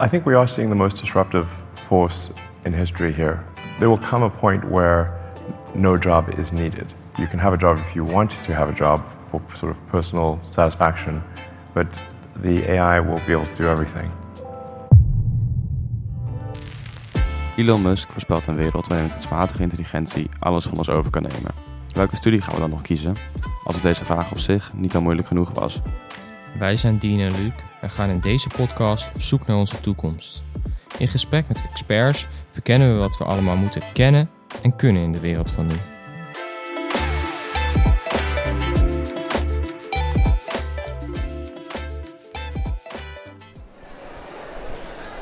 I think we are seeing the most disruptive force in history here. There will come a point where no job is needed. You can have a job if you want to have a job for sort of personal satisfaction, but the AI will be able to do everything. Elon Musk voorspelt een wereld waarin kunstmatige intelligentie alles van ons over kan nemen. Welke studie gaan we dan nog kiezen? Als deze vraag op zich niet al moeilijk genoeg was. Wij zijn Dean en Luc en gaan in deze podcast op zoek naar onze toekomst. In gesprek met experts verkennen we wat we allemaal moeten kennen en kunnen in de wereld van nu.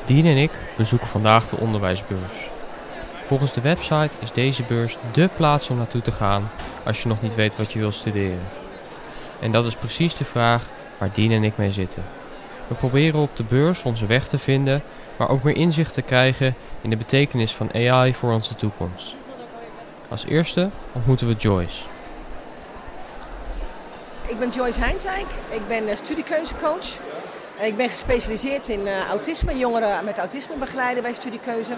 Dean en ik bezoeken vandaag de onderwijsbeurs. Volgens de website is deze beurs dé plaats om naartoe te gaan als je nog niet weet wat je wil studeren. En dat is precies de vraag waar Dean en ik mee zitten. We proberen op de beurs onze weg te vinden, maar ook meer inzicht te krijgen in de betekenis van AI voor onze toekomst. Als eerste ontmoeten we Joyce. Ik ben Joyce Heinsijk, ik ben eh, studiekeuzecoach. Eh, Ik ben gespecialiseerd in eh, autisme, jongeren met autisme begeleiden bij studiekeuze.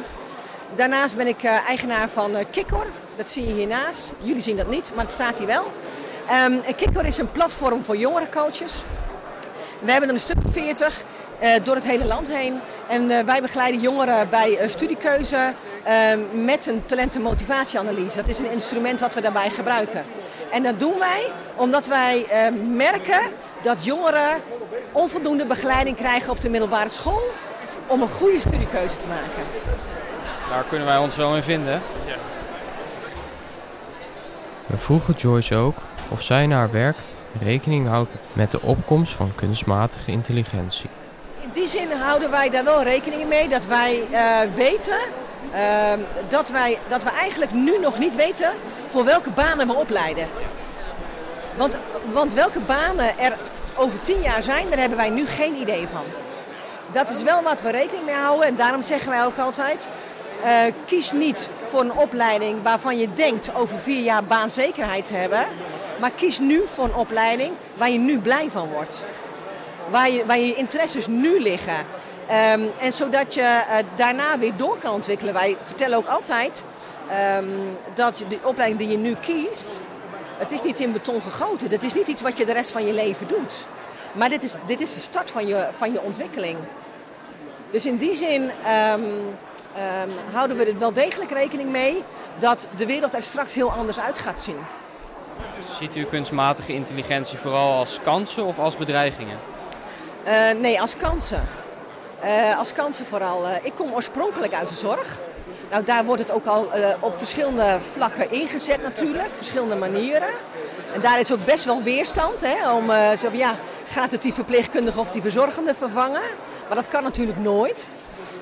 Daarnaast ben ik eigenaar van Kikkor, dat zie je hiernaast. Jullie zien dat niet, maar het staat hier wel. Ehm, en Kikkor is een platform voor jongerencoaches. We hebben er een stuk of 40 eh, door het hele land heen. En eh, wij begeleiden jongeren bij eh, studiekeuze ehm, met een talent- en motivatieanalyse. Dat is een instrument wat we daarbij gebruiken. En dat doen wij omdat wij eh, merken dat jongeren onvoldoende begeleiding krijgen op de middelbare school om een goede studiekeuze te maken. Daar kunnen wij ons wel in vinden. We vroegen Joyce ook of zij na haar werk rekening houdt met de opkomst van kunstmatige intelligentie. In die zin houden wij daar wel rekening mee dat wij eh, weten ehm, dat, wij, dat we eigenlijk nu nog niet weten voor welke banen we opleiden. Want, want welke banen er over tien jaar zijn, daar hebben wij nu geen idee van. Dat is wel wat we rekening mee houden en daarom zeggen wij ook altijd... eh, kies niet voor een opleiding waarvan je denkt over vier jaar baanzekerheid te hebben. Maar kies nu voor een opleiding waar je nu blij van wordt waar je, waar je interesses nu liggen. Ehm, en zodat je eh, daarna weer door kan ontwikkelen. Wij vertellen ook altijd ehm, dat de opleiding die je nu kiest, het is niet in beton gegoten. Dat is niet iets wat je de rest van je leven doet. Maar dit is, dit is de start van je, van je ontwikkeling. Dus in die zin ehm, ehm, houden we er wel degelijk rekening mee dat de wereld er straks heel anders uit gaat zien. Ziet u kunstmatige intelligentie vooral als kansen of als bedreigingen? Eh, nee, als kansen. Eh, als kansen vooral. Eh, ik kom oorspronkelijk uit de zorg. Nou, daar wordt het ook al op verschillende vlakken ingezet natuurlijk, verschillende manieren. En daar is ook best wel weerstand hè, om eh, zo van, ja, gaat het die verpleegkundige of die verzorgende vervangen? Maar dat kan natuurlijk nooit.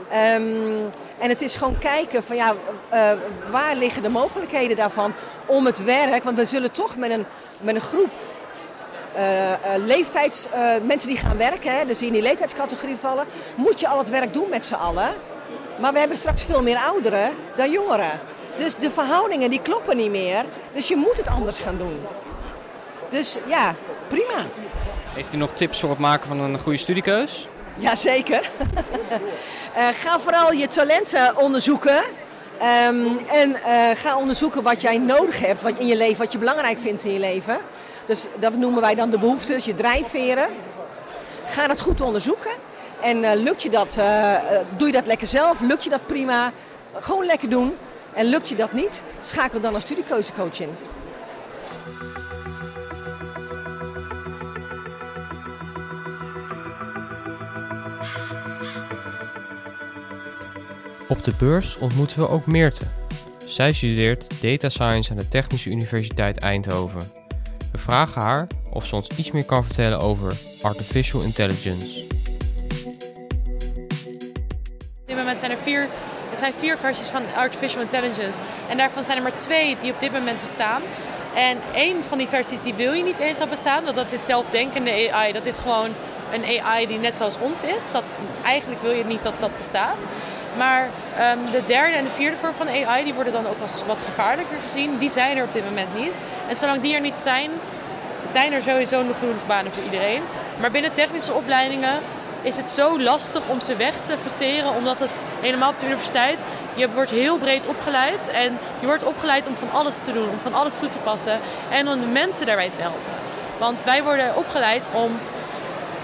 Ehm, en het is gewoon kijken van ja, eh, waar liggen de mogelijkheden daarvan om het werk, want we zullen toch met een, met een groep eh, leeftijds, mensen die gaan werken, hè, dus die in die leeftijdscategorie vallen, moet je al het werk doen met z'n allen. Maar we hebben straks veel meer ouderen dan jongeren. Dus de verhoudingen die kloppen niet meer. Dus je moet het anders gaan doen. Dus ja, prima. Heeft u nog tips voor het maken van een goede studiekeus? Jazeker. Eh ga vooral je talenten onderzoeken. Ehm, en eh, ga onderzoeken wat jij nodig hebt wat in je leven, wat je belangrijk vindt in je leven. Dus dat noemen wij dan de behoeftes, je drijfveren. Ga dat goed onderzoeken. En eh, lukt je dat, doe je dat lekker zelf, lukt je dat prima, gewoon lekker doen. En lukt je dat niet, schakel dan een studiekeuzecoach in. Op de beurs ontmoeten we ook Meerte. Zij studeert Data Science aan de Technische Universiteit Eindhoven. We vragen haar of ze ons iets meer kan vertellen over artificial intelligence. Op dit moment zijn er vier, er vier versies van artificial intelligence. En daarvan zijn er maar twee die op dit moment bestaan. En één van die versies die wil je niet eens al bestaan, want dat is zelfdenkende AI. Dat is gewoon een AI die net zoals ons is. Dat, eigenlijk wil je niet dat dat bestaat. Maar ehm, de derde en de vierde vorm van AI die worden dan ook als wat gevaarlijker gezien. Die zijn er op dit moment niet. En zolang die er niet zijn, zijn er sowieso nog genoeg banen voor iedereen. Maar binnen technische opleidingen is het zo lastig om ze weg te verseren, omdat het helemaal op de universiteit, je wordt heel breed opgeleid en je wordt opgeleid om van alles te doen, om van alles toe te passen en om de mensen daarbij te helpen. Want wij worden opgeleid om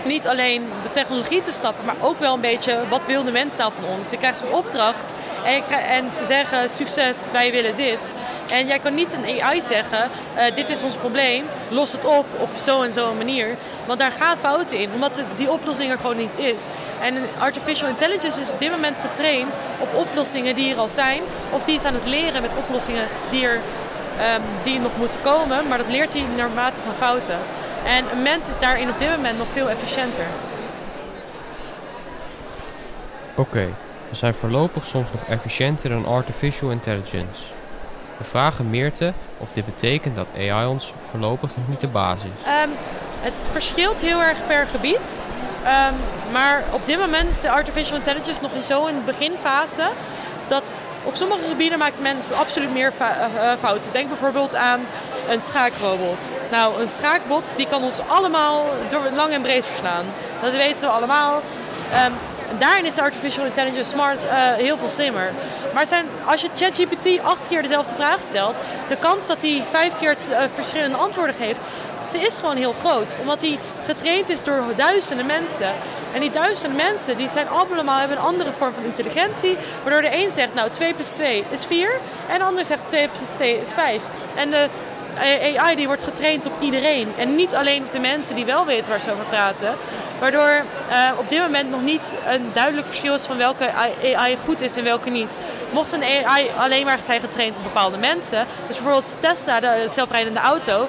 niet alleen de technologie te stappen, maar ook wel een beetje wat wil de mens nou van ons. Je krijgt een opdracht en, krijgt, en te zeggen succes, wij willen dit. En jij kan niet een AI zeggen, uh, dit is ons probleem, los het op op zo en zo een manier. Want daar gaan fouten in, omdat die oplossing er gewoon niet is. En artificial intelligence is op dit moment getraind op oplossingen die er al zijn, of die is aan het leren met oplossingen die er um, die nog moeten komen, maar dat leert hij naarmate van fouten. En een mens is daarin op dit moment nog veel efficiënter. Oké, we zijn voorlopig soms nog efficiënter dan artificial intelligence. We vragen Meerte of dit betekent dat AI ons voorlopig nog niet de basis is. Um, het verschilt heel erg per gebied. Um, maar op dit moment is de artificial intelligence nog in zo'n beginfase dat op sommige gebieden maakt mensen absoluut meer eh, fouten. Denk bijvoorbeeld aan een schaakrobot. Nou, een schaakbot die kan ons allemaal door lang en breed verslaan. Dat weten we allemaal. Um, daarin is de artificial intelligence smart uh, heel veel slimmer. Maar zijn, als je ChatGPT acht keer dezelfde vraag stelt, de kans dat hij vijf keer uh, verschillende antwoorden geeft, ze is gewoon heel groot. Omdat hij getraind is door duizenden mensen. En die duizenden mensen die zijn allemaal hebben een andere vorm van intelligentie. Waardoor de een zegt, nou 2 plus 2 is 4. En de ander zegt 2 plus 2 is 5. En de AI die wordt getraind op iedereen. En niet alleen op de mensen die wel weten waar ze over praten. Waardoor uh, op dit moment nog niet een duidelijk verschil is van welke AI goed is en welke niet. Mocht een AI alleen maar zijn getraind op bepaalde mensen. Dus bijvoorbeeld Tesla, de zelfrijdende auto.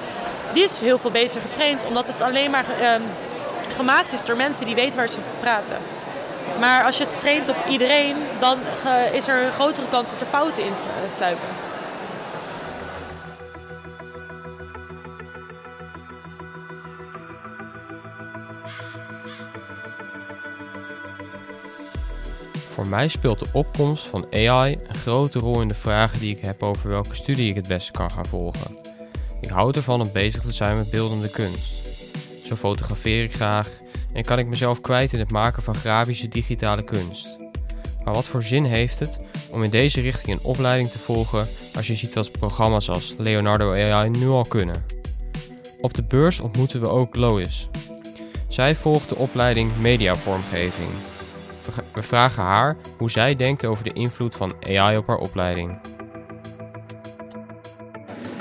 Die is heel veel beter getraind omdat het alleen maar um, gemaakt is door mensen die weten waar ze over praten. Maar als je het traint op iedereen, dan uh, is er een grotere kans dat er fouten in sluipen. Voor mij speelt de opkomst van AI een grote rol in de vragen die ik heb over welke studie ik het beste kan gaan volgen. Ik houd ervan om bezig te zijn met beeldende kunst. Zo fotografeer ik graag en kan ik mezelf kwijt in het maken van grafische digitale kunst. Maar wat voor zin heeft het om in deze richting een opleiding te volgen als je ziet wat programma's als Leonardo AI nu al kunnen? Op de beurs ontmoeten we ook Lois. Zij volgt de opleiding mediavormgeving we vragen haar hoe zij denkt over de invloed van AI op haar opleiding.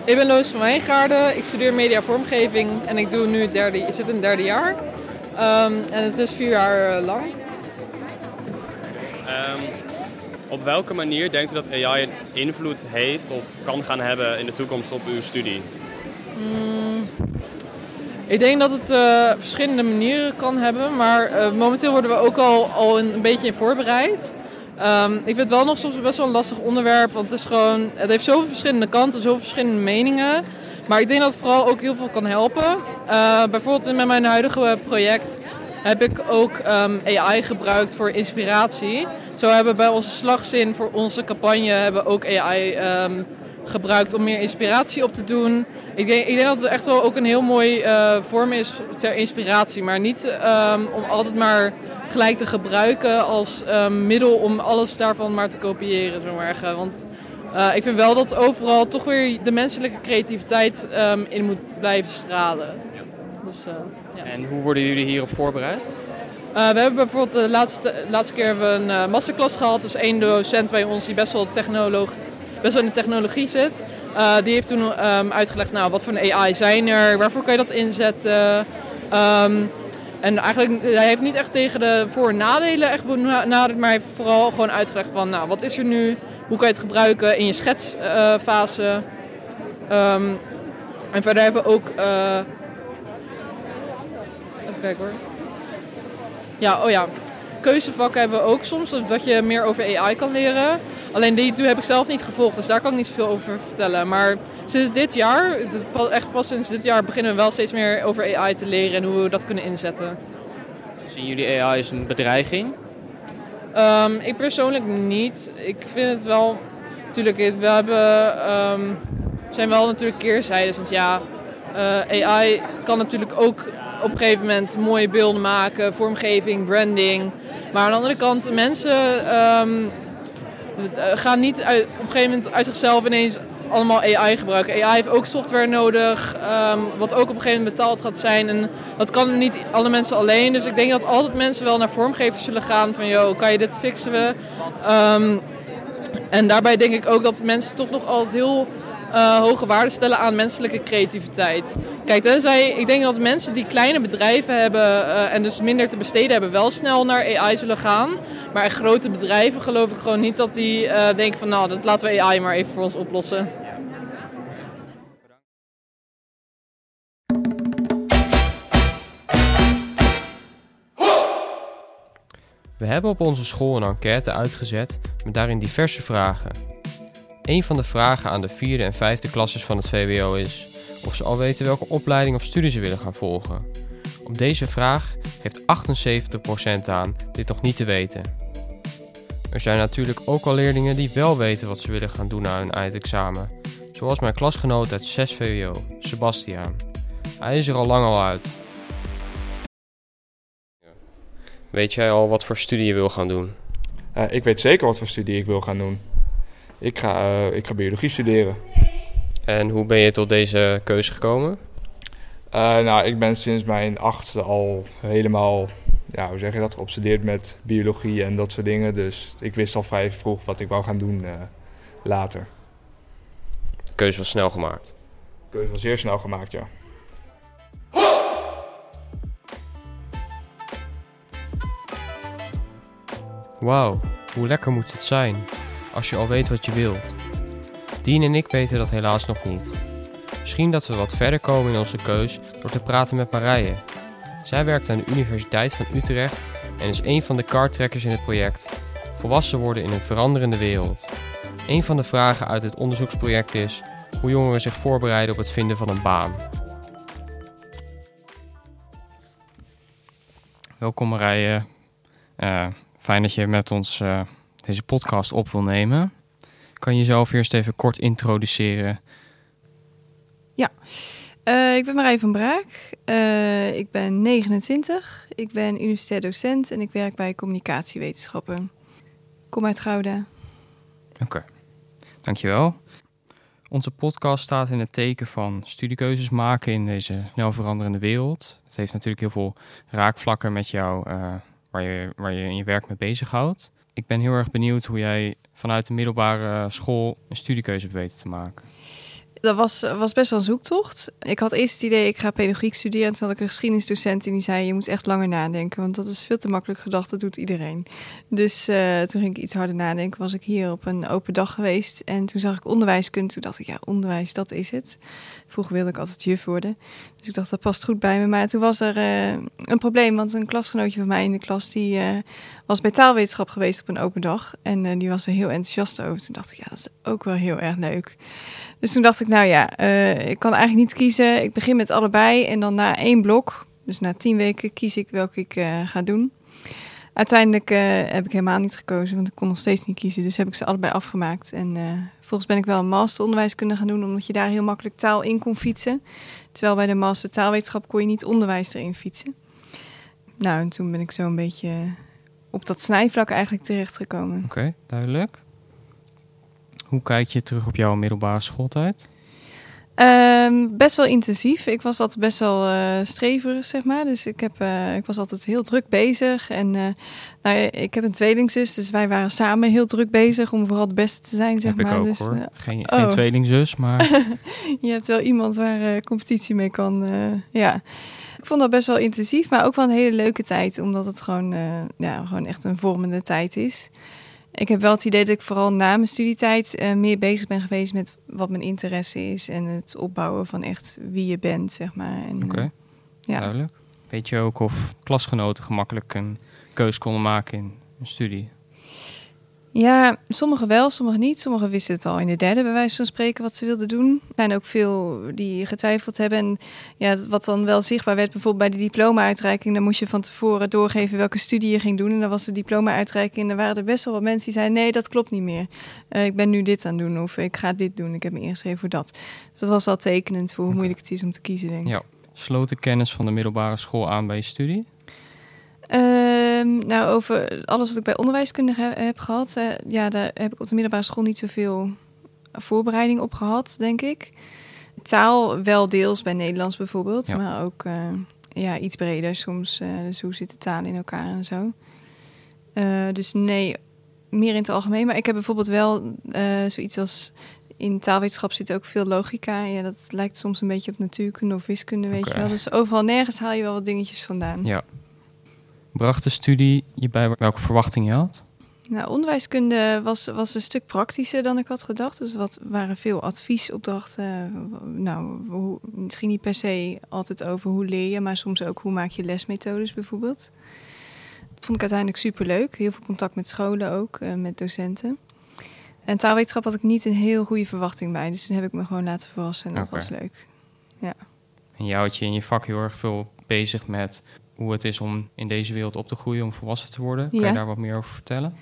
Ik ben Loos van Wijngaarden. Ik studeer media vormgeving en ik doe nu het derde, ik zit in het derde jaar. Um, en het is vier jaar uh, lang. Um, op welke manier denkt u dat AI een invloed heeft of kan gaan hebben in de toekomst op uw studie? Mm, ik denk dat het uh, verschillende manieren kan hebben, maar uh, momenteel worden we ook al, al een, beetje in voorbereid. Um, ik vind het wel nog soms best wel een lastig onderwerp, want het, is gewoon, het heeft zoveel verschillende kanten, zoveel verschillende meningen. Maar ik denk dat het vooral ook heel veel kan helpen. Uh, bijvoorbeeld met mijn huidige project heb ik ook um, AI gebruikt voor inspiratie. Zo hebben we bij onze slagzin voor onze campagne hebben ook AI um, gebruikt om meer inspiratie op te doen. Ik denk, ik denk dat het echt wel ook een heel mooi uh, vorm is ter inspiratie. Maar niet um, om altijd maar gelijk te gebruiken als um, middel om alles daarvan maar te kopiëren. Zo erg. Want uh, ik vind wel dat overal toch weer de menselijke creativiteit um, in moet blijven stralen. Dus, uh, ja. En hoe worden jullie hierop voorbereid? Uh, we hebben bijvoorbeeld de laatste, laatste keer hebben we een masterclass gehad. Dus één docent bij ons die best wel technoloog best wel in de technologie zit. Uh, die heeft toen um, uitgelegd, nou, wat voor een AI zijn er, waarvoor kan je dat inzetten. Um, en eigenlijk, hij heeft niet echt tegen de voor- en nadelen echt benaderd, maar hij heeft vooral gewoon uitgelegd van, nou, wat is er nu? Hoe kan je het gebruiken in je schetsfase? Um, en verder hebben we ook... Uh, even kijken hoor. Ja, oh ja. Keuzevakken hebben we ook soms, dat je meer over AI kan leren. Alleen die heb ik zelf niet gevolgd, dus daar kan ik niet zoveel over vertellen. Maar sinds dit jaar, echt pas sinds dit jaar, beginnen we wel steeds meer over AI te leren en hoe we dat kunnen inzetten. Zien jullie AI als een bedreiging? Um, ik persoonlijk niet. Ik vind het wel, natuurlijk, we hebben, um, zijn wel natuurlijk keerzijdes. Want ja, uh, AI kan natuurlijk ook op een gegeven moment mooie beelden maken, vormgeving, branding. Maar aan de andere kant, mensen ehm, gaan niet op een gegeven moment uit zichzelf ineens allemaal AI gebruiken. AI heeft ook software nodig, ehm, wat ook op een gegeven moment betaald gaat zijn. En dat kan niet alle mensen alleen. Dus ik denk dat altijd mensen wel naar vormgevers zullen gaan van, joh, kan je dit fixen we? Ehm, en daarbij denk ik ook dat mensen toch nog altijd heel uh, hoge waarde stellen aan menselijke creativiteit. Kijk, tenzij, ik denk dat mensen die kleine bedrijven hebben uh, en dus minder te besteden hebben, wel snel naar AI zullen gaan. Maar grote bedrijven geloof ik gewoon niet dat die uh, denken van nou, dat laten we AI maar even voor ons oplossen. We hebben op onze school een enquête uitgezet met daarin diverse vragen. Een van de vragen aan de vierde en vijfde klasses van het VWO is of ze al weten welke opleiding of studie ze willen gaan volgen. Op deze vraag geeft 78% aan dit nog niet te weten. Er zijn natuurlijk ook al leerlingen die wel weten wat ze willen gaan doen na hun eindexamen, zoals mijn klasgenoot uit 6 VWO, Sebastiaan. Hij is er al lang al uit. Weet jij al wat voor studie je wil gaan doen? Uh, ik weet zeker wat voor studie ik wil gaan doen. Ik ga, uh, ik ga biologie studeren. En hoe ben je tot deze keuze gekomen? Uh, nou, ik ben sinds mijn achtste al helemaal, ja, hoe zeg je dat, geobsedeerd met biologie en dat soort dingen. Dus ik wist al vrij vroeg wat ik wou gaan doen uh, later. De keuze was snel gemaakt? De keuze was zeer snel gemaakt, ja. Wauw, hoe lekker moet het zijn als je al weet wat je wilt. Dien en ik weten dat helaas nog niet. Misschien dat we wat verder komen in onze keus door te praten met Marije. Zij werkt aan de Universiteit van Utrecht en is een van de kartrekkers in het project Volwassen worden in een veranderende wereld. Een van de vragen uit het onderzoeksproject is hoe jongeren zich voorbereiden op het vinden van een baan. Welkom Marije. Uh, fijn dat je met ons uh, deze podcast op wil nemen. Kan je jezelf eerst even kort introduceren? Ja, uh, ik ben Marije van Braak. Uh, ik ben 29. Ik ben universitair docent en ik werk bij communicatiewetenschappen. Kom uit Gouda. Oké, okay. dankjewel. Onze podcast staat in het teken van studiekeuzes maken in deze snel veranderende wereld. Het heeft natuurlijk heel veel raakvlakken met jou, uh, waar, je, waar je in je werk mee bezighoudt. Ik ben heel erg benieuwd hoe jij vanuit de middelbare school een studiekeuze hebt weten te maken. Dat was, was best wel een zoektocht. Ik had eerst het idee, ik ga pedagogiek studeren. En toen had ik een geschiedenisdocent en die zei, je moet echt langer nadenken. Want dat is veel te makkelijk gedacht, dat doet iedereen. Dus uh, toen ging ik iets harder nadenken. Was ik hier op een open dag geweest. En toen zag ik onderwijskunde. Toen dacht ik, ja, onderwijs, dat is het. Vroeger wilde ik altijd juf worden. Dus ik dacht, dat past goed bij me. Maar toen was er uh, een probleem. Want een klasgenootje van mij in de klas, die uh, was bij taalwetenschap geweest op een open dag. En die was er heel enthousiast over. Toen dacht ik, ja, dat is ook wel heel erg leuk. Dus toen dacht ik, nou ja, uh, ik kan eigenlijk niet kiezen. Ik begin met allebei en dan na één blok, dus na tien weken, kies ik welke ik uh, ga doen. Uiteindelijk uh, heb ik helemaal niet gekozen, want ik kon nog steeds niet kiezen. Dus heb ik ze allebei afgemaakt. En volgens ben ik wel een master kunnen gaan doen, omdat je daar heel makkelijk taal in kon fietsen. Terwijl bij de master taalwetenschap kon je niet onderwijs erin fietsen. Nou, en toen ben ik zo een beetje op dat snijvlak eigenlijk terechtgekomen. Oké, duidelijk. Hoe kijk je terug op jouw middelbare schooltijd? Um, best wel intensief. Ik was altijd best wel uh, streverig, zeg maar. Dus ik, heb, uh, ik was altijd heel druk bezig. En uh, nou, ik heb een tweelingzus, dus wij waren samen heel druk bezig om vooral het beste te zijn, zeg heb maar. Ik ook, dus, hoor. Geen, geen oh. tweelingzus, maar... je hebt wel iemand waar competitie mee kan, ja. Ik vond dat best wel intensief, maar ook wel een hele leuke tijd. Omdat het gewoon, ja, gewoon echt een vormende tijd is. Ik heb wel het idee dat ik vooral na mijn studietijd uh, meer bezig ben geweest met wat mijn interesse is en het opbouwen van echt wie je bent, zeg maar. Oké, okay. uh, ja. duidelijk. Weet je ook of klasgenoten gemakkelijk een keus konden maken in een studie? Ja, sommigen wel, sommigen niet. Sommigen wisten het al in de derde, bij wijze van spreken, wat ze wilden doen. Er zijn ook veel die getwijfeld hebben. En ja, wat dan wel zichtbaar werd, bijvoorbeeld bij de diploma-uitreiking, dan moest je van tevoren doorgeven welke studie je ging doen. En dan was de diploma-uitreiking en dan waren er best wel wat mensen die zeiden, nee, dat klopt niet meer. Uh, ik ben nu dit aan het doen of ik ga dit doen. Ik heb me ingeschreven voor dat. Dus dat was wel tekenend voor hoe okay. moeilijk het is om te kiezen, denk ik. Ja. Sloot de kennis van de middelbare school aan bij je studie? Ehm, nou, over alles wat ik bij onderwijskunde he- heb gehad, eh, ja, daar heb ik op de middelbare school niet zoveel voorbereiding op gehad, denk ik. Taal wel deels bij Nederlands bijvoorbeeld, Ja. maar ook eh, ja, iets breder soms. eh, dus hoe zitten talen in elkaar en zo. Dus nee, meer in het algemeen. Maar ik heb bijvoorbeeld wel zoiets als in taalwetenschap zit ook veel logica. Ja, dat lijkt soms een beetje op natuurkunde of wiskunde, weet je wel. Dus overal nergens haal je wel wat dingetjes vandaan. Ja. Bracht de studie je bij welke verwachting je had? Nou, onderwijskunde was, was een stuk praktischer dan ik had gedacht. Dus wat waren veel adviesopdrachten. Nou, hoe, misschien niet per se altijd over hoe leer je, maar soms ook hoe maak je lesmethodes bijvoorbeeld. Dat vond ik uiteindelijk superleuk. Heel veel contact met scholen ook, eh, met docenten. En taalwetenschap had ik niet een heel goede verwachting bij. Dus toen heb ik me gewoon laten verrassen en dat was leuk. Ja. En jou had je in je vak heel erg veel bezig met hoe het is om in deze wereld op te groeien, om volwassen te worden. Kan Ja. je daar wat meer over vertellen?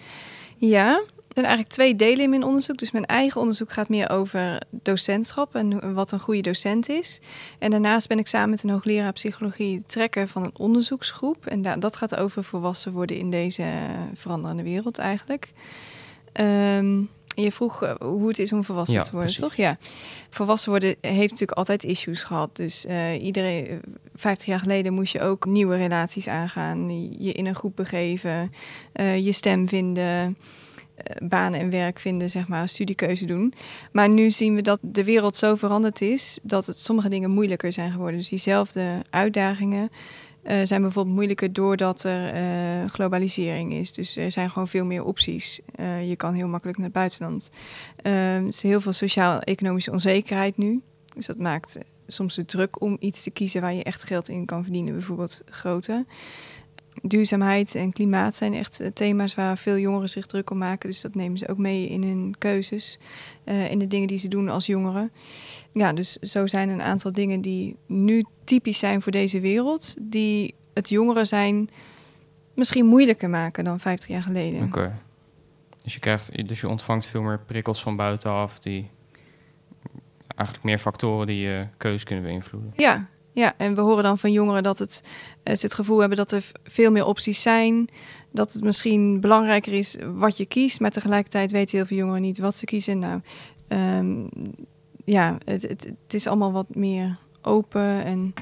Ja, er zijn eigenlijk twee delen in mijn onderzoek. Dus mijn eigen onderzoek gaat meer over docentschap en wat een goede docent is. En daarnaast ben ik samen met een hoogleraar psychologie trekker van een onderzoeksgroep. En da- dat gaat over volwassen worden in deze veranderende wereld eigenlijk. Ehm, je vroeg eh, hoe het is om volwassen Ja, te worden, precies. toch? Ja. Volwassen worden heeft natuurlijk altijd issues gehad. Dus eh, iedereen, eh, 50 jaar geleden moest je ook nieuwe relaties aangaan. Je in een groep begeven, je stem vinden, banen en werk vinden, zeg maar, studiekeuze doen. Maar nu zien we dat de wereld zo veranderd is dat het sommige dingen moeilijker zijn geworden. Dus diezelfde uitdagingen zijn bijvoorbeeld moeilijker doordat er eh, globalisering is. Dus er zijn gewoon veel meer opties. Eh, je kan heel makkelijk naar het buitenland. Eh, er is heel veel sociaal-economische onzekerheid nu. Dus dat maakt eh, soms de druk om iets te kiezen waar je echt geld in kan verdienen, bijvoorbeeld groter. Duurzaamheid en klimaat zijn echt eh, thema's waar veel jongeren zich druk om maken. Dus dat nemen ze ook mee in hun keuzes. eh in de dingen die ze doen als jongeren. Ja, dus zo zijn een aantal dingen die nu typisch zijn voor deze wereld. Die het jongeren zijn misschien moeilijker maken dan 50 jaar geleden. Oké. Dus, je krijgt, dus je ontvangt veel meer prikkels van buitenaf, die eigenlijk meer factoren die je keus kunnen beïnvloeden. Ja, ja, en we horen dan van jongeren dat het, eh, ze het gevoel hebben dat er veel meer opties zijn. Dat het misschien belangrijker is wat je kiest, maar tegelijkertijd weten heel veel jongeren niet wat ze kiezen. Nou, ehm, ja, het, het, het is allemaal wat meer open en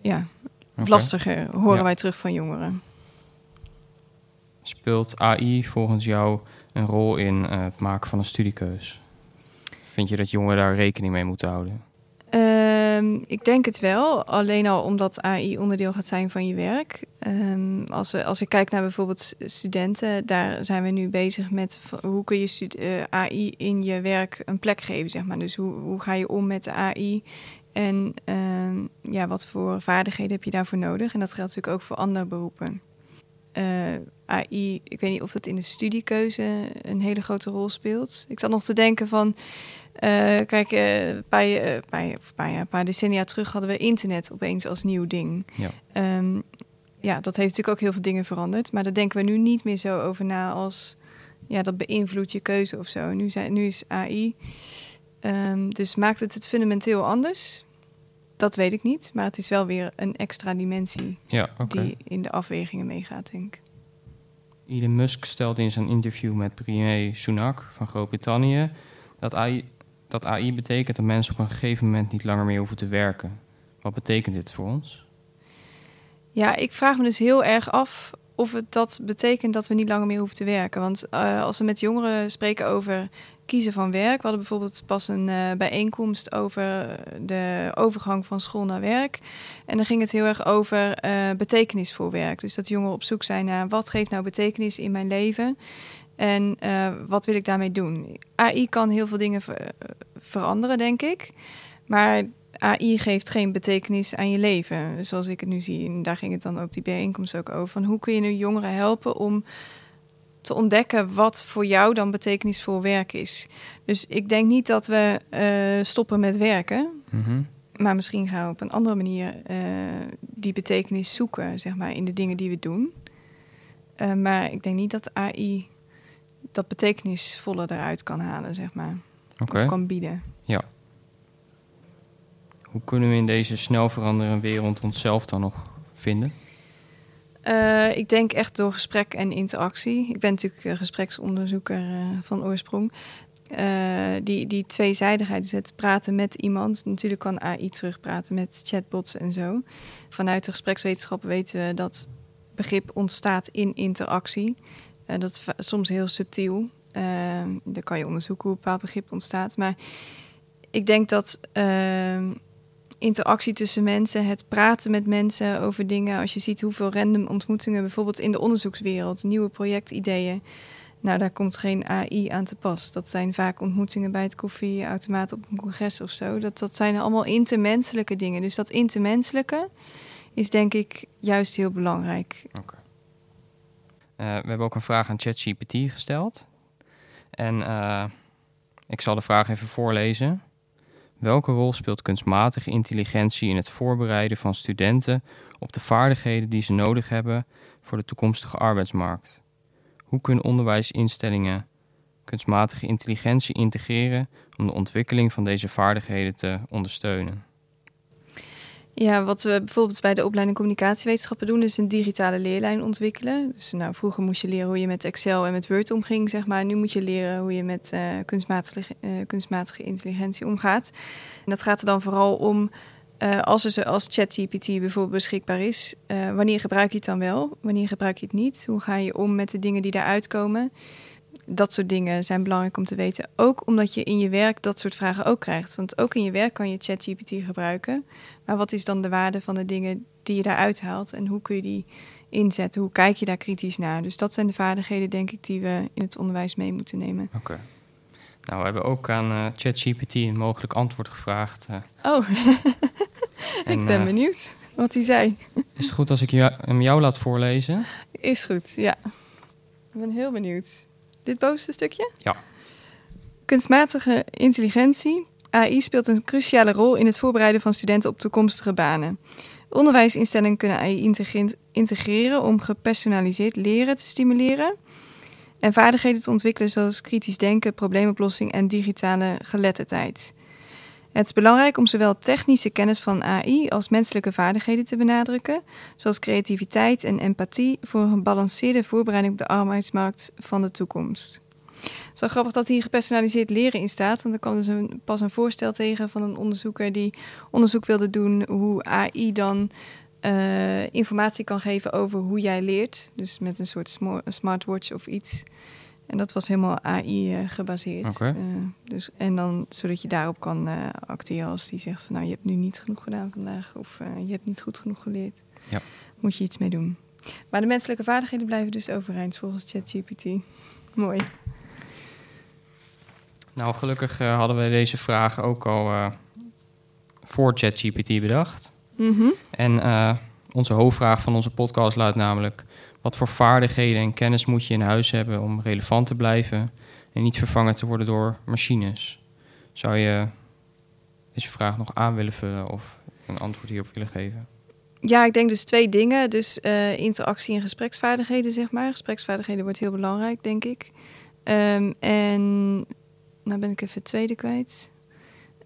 ja, lastiger horen Ja. wij terug van jongeren. Speelt AI volgens jou een rol in eh, het maken van een studiekeus? Vind je dat jongeren daar rekening mee moeten houden? Ehm, ik denk het wel, alleen al omdat AI onderdeel gaat zijn van je werk. Ehm, als, als ik kijk naar bijvoorbeeld studenten, daar zijn we nu bezig met hoe kun je eh, AI in je werk een plek geven, zeg maar. Dus hoe, hoe ga je om met de AI en ehm, ja, wat voor vaardigheden heb je daarvoor nodig? En dat geldt natuurlijk ook voor andere beroepen. Eh, AI, ik weet niet of dat in de studiekeuze een hele grote rol speelt. Ik zat nog te denken van, kijk, eh, een paar, eh, paar, of een paar, jaar, een paar decennia terug hadden we internet opeens als nieuw ding. Ja. Ehm, ja, dat heeft natuurlijk ook heel veel dingen veranderd. Maar daar denken we nu niet meer zo over na als... Ja, dat beïnvloedt je keuze of zo. Nu, zijn, nu is AI. Ehm, dus maakt het het fundamenteel anders? Dat weet ik niet. Maar het is wel weer een extra dimensie Ja, die in de afwegingen meegaat, denk ik. Elon Musk stelde in zijn interview met premier Sunak van Groot-Brittannië dat AI, dat AI betekent dat mensen op een gegeven moment niet langer meer hoeven te werken. Wat betekent dit voor ons? Ja, ik vraag me dus heel erg af of het dat betekent dat we niet langer meer hoeven te werken. Want eh, als we met jongeren spreken over kiezen van werk. We hadden bijvoorbeeld pas een eh, bijeenkomst over de overgang van school naar werk. En dan ging het heel erg over eh, betekenis voor werk. Dus dat jongeren op zoek zijn naar wat geeft nou betekenis in mijn leven. En eh, wat wil ik daarmee doen? AI kan heel veel dingen ver- veranderen, denk ik. Maar AI geeft geen betekenis aan je leven, zoals ik het nu zie. En daar ging het dan ook die bijeenkomst ook over. Van hoe kun je nu jongeren helpen om te ontdekken wat voor jou dan betekenisvol werk is. Dus ik denk niet dat we eh, stoppen met werken. Mhm. Maar misschien gaan we op een andere manier eh, die betekenis zoeken, zeg maar, in de dingen die we doen. Maar ik denk niet dat AI dat betekenisvolle eruit kan halen, zeg maar. Oké. Of kan bieden. Ja. Hoe kunnen we in deze snel veranderende wereld onszelf dan nog vinden? Uh, ik denk echt door gesprek en interactie. Ik ben natuurlijk uh, gespreksonderzoeker uh, van oorsprong. die, die tweezijdigheid, dus het praten met iemand. Natuurlijk kan AI terugpraten met chatbots en zo. Vanuit de gesprekswetenschap weten we dat begrip ontstaat in interactie. Dat is soms heel subtiel. dan kan je onderzoeken hoe een bepaald begrip ontstaat. Maar ik denk dat interactie tussen mensen, het praten met mensen over dingen. Als je ziet hoeveel random ontmoetingen bijvoorbeeld in de onderzoekswereld, nieuwe projectideeën. Nou, daar komt geen AI aan te pas. Dat zijn vaak ontmoetingen bij het koffieautomaat op een congres of zo. Dat, dat zijn allemaal intermenselijke dingen. Dus dat intermenselijke is denk ik juist heel belangrijk. Oké. Eh, we hebben ook een vraag aan ChatGPT gesteld. En uh, ik zal de vraag even voorlezen. Welke rol speelt kunstmatige intelligentie in het voorbereiden van studenten op de vaardigheden die ze nodig hebben voor de toekomstige arbeidsmarkt? Hoe kunnen onderwijsinstellingen kunstmatige intelligentie integreren om de ontwikkeling van deze vaardigheden te ondersteunen? Ja, wat we bijvoorbeeld bij de opleiding communicatiewetenschappen doen, is een digitale leerlijn ontwikkelen. Dus nou, vroeger moest je leren hoe je met Excel en met Word omging, zeg maar. Nu moet je leren hoe je met uh, kunstmatige, uh, kunstmatige intelligentie omgaat. En dat gaat er dan vooral om, uh, als er als ChatGPT bijvoorbeeld beschikbaar is, wanneer gebruik je het dan wel? Wanneer gebruik je het niet? Hoe ga je om met de dingen die daaruit komen? Dat soort dingen zijn belangrijk om te weten. Ook omdat je in je werk dat soort vragen ook krijgt. Want ook in je werk kan je ChatGPT gebruiken. Maar wat is dan de waarde van de dingen die je daaruit haalt? En hoe kun je die inzetten? Hoe kijk je daar kritisch naar? Dus dat zijn de vaardigheden, denk ik, die we in het onderwijs mee moeten nemen. Oké. Nou, we hebben ook aan uh, ChatGPT een mogelijk antwoord gevraagd. Uh. Oh, ik ben uh, benieuwd wat hij zei. Is het goed als ik jou, hem jou laat voorlezen? Is goed, ja. Ik ben heel benieuwd. Dit bovenste stukje? Ja. Kunstmatige intelligentie. AI speelt een cruciale rol in het voorbereiden van studenten op toekomstige banen. Onderwijsinstellingen kunnen AI integreren om gepersonaliseerd leren te stimuleren en vaardigheden te ontwikkelen zoals kritisch denken, probleemoplossing en digitale geletterdheid. Het is belangrijk om zowel technische kennis van AI als menselijke vaardigheden te benadrukken, zoals creativiteit en empathie, voor een gebalanceerde voorbereiding op de arbeidsmarkt van de toekomst. Het is wel grappig dat hier gepersonaliseerd leren in staat. Want er kwam dus een, pas een voorstel tegen van een onderzoeker die onderzoek wilde doen hoe AI dan uh, informatie kan geven over hoe jij leert. Dus met een soort smartwatch of iets. En dat was helemaal AI uh, gebaseerd. Uh, dus, en dan zodat je daarop kan uh, acteren als die zegt van nou je hebt nu niet genoeg gedaan vandaag of je hebt niet goed genoeg geleerd. Ja. Moet je iets mee doen. Maar de menselijke vaardigheden blijven dus overeind volgens ChatGPT. Mooi. Nou, gelukkig hadden we deze vraag ook al voor ChatGPT bedacht. Mm -hmm. En onze hoofdvraag van onze podcast luidt namelijk wat voor vaardigheden en kennis moet je in huis hebben om relevant te blijven en niet vervangen te worden door machines? Zou je deze vraag nog aan willen vullen of een antwoord hierop willen geven? Ja, ik denk dus twee dingen. Dus uh, interactie en gespreksvaardigheden, zeg maar. Gespreksvaardigheden wordt heel belangrijk, denk ik. Um, en nou ben ik even het tweede kwijt.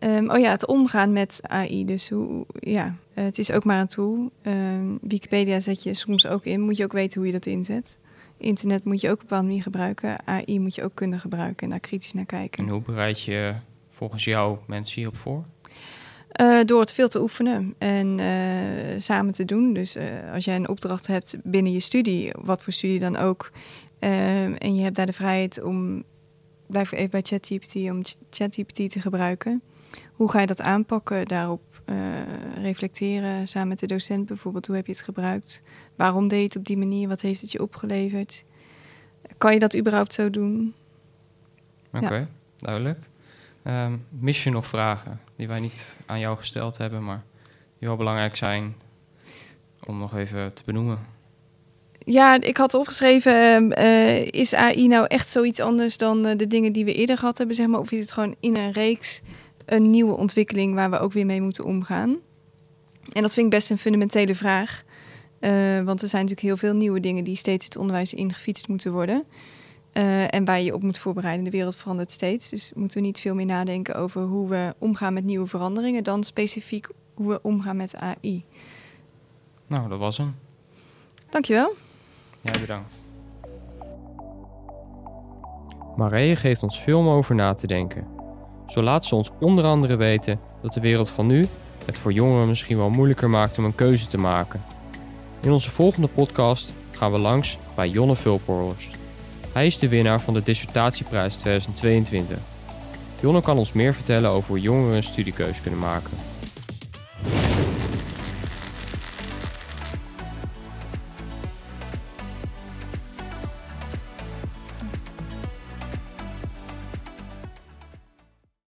Um, oh ja, het omgaan met AI. Dus hoe, ja, uh, het is ook maar een tool. Um, Wikipedia zet je soms ook in. Moet je ook weten hoe je dat inzet. Internet moet je ook op een bepaalde manier gebruiken. AI moet je ook kunnen gebruiken en daar kritisch naar kijken. En hoe bereid je volgens jou mensen hierop voor? Uh, door het veel te oefenen en uh, samen te doen. Dus als jij een opdracht hebt binnen je studie, wat voor studie dan ook, en je hebt daar de vrijheid om, blijf even bij ChatGPT, om ChatGPT te gebruiken hoe ga je dat aanpakken? Daarop uh, reflecteren samen met de docent bijvoorbeeld. Hoe heb je het gebruikt? Waarom deed je het op die manier? Wat heeft het je opgeleverd? Kan je dat überhaupt zo doen? Oké, okay, ja. duidelijk. Um, mis je nog vragen die wij niet aan jou gesteld hebben, maar die wel belangrijk zijn om nog even te benoemen? Ja, ik had opgeschreven, uh, is AI nou echt zoiets anders dan uh, de dingen die we eerder gehad hebben, zeg maar? Of is het gewoon in een reeks een nieuwe ontwikkeling waar we ook weer mee moeten omgaan? En dat vind ik best een fundamentele vraag. Uh, want er zijn natuurlijk heel veel nieuwe dingen die steeds het onderwijs ingefietst moeten worden. eh, en waar je je op moet voorbereiden. De wereld verandert steeds. Dus moeten we niet veel meer nadenken over hoe we omgaan met nieuwe veranderingen dan specifiek hoe we omgaan met AI. Nou, dat was hem. Dankjewel. Jij bedankt. Marije geeft ons veel om over na te denken. Zo laat ze ons onder andere weten dat de wereld van nu het voor jongeren misschien wel moeilijker maakt om een keuze te maken. In onze volgende podcast gaan we langs bij Jonne Vulporhorst. Hij is de winnaar van de Dissertatieprijs 2022. Jonne kan ons meer vertellen over hoe jongeren een studiekeuze kunnen maken.